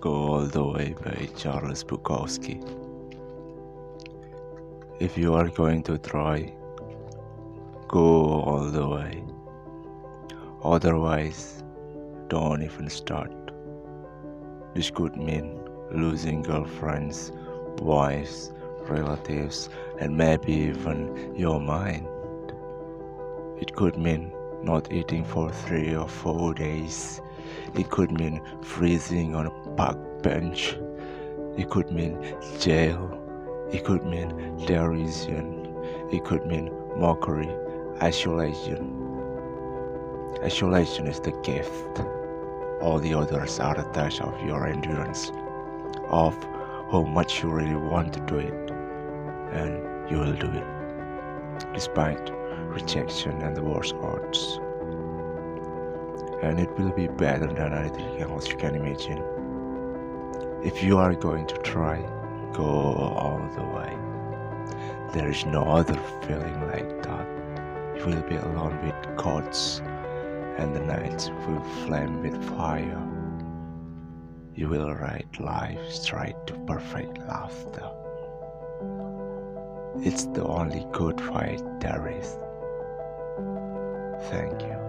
Go All the Way by Charles Bukowski. If you are going to try, go all the way. Otherwise, don't even start. This could mean losing girlfriends, wives, relatives, and maybe even your mind. It could mean not eating for three or four days. It could mean freezing on a park bench. It could mean jail. It could mean derision. It could mean mockery, isolation. Isolation is the gift. All the others are the test of your endurance, of how much you really want to do it, and you will do it, despite rejection and the worst odds. And it will be better than anything else you can imagine. If you are going to try, go all the way. There is no other feeling like that. You will be alone with gods, and the nights will flame with fire. You will ride life straight to perfect laughter. It's the only good fight there is. Thank you.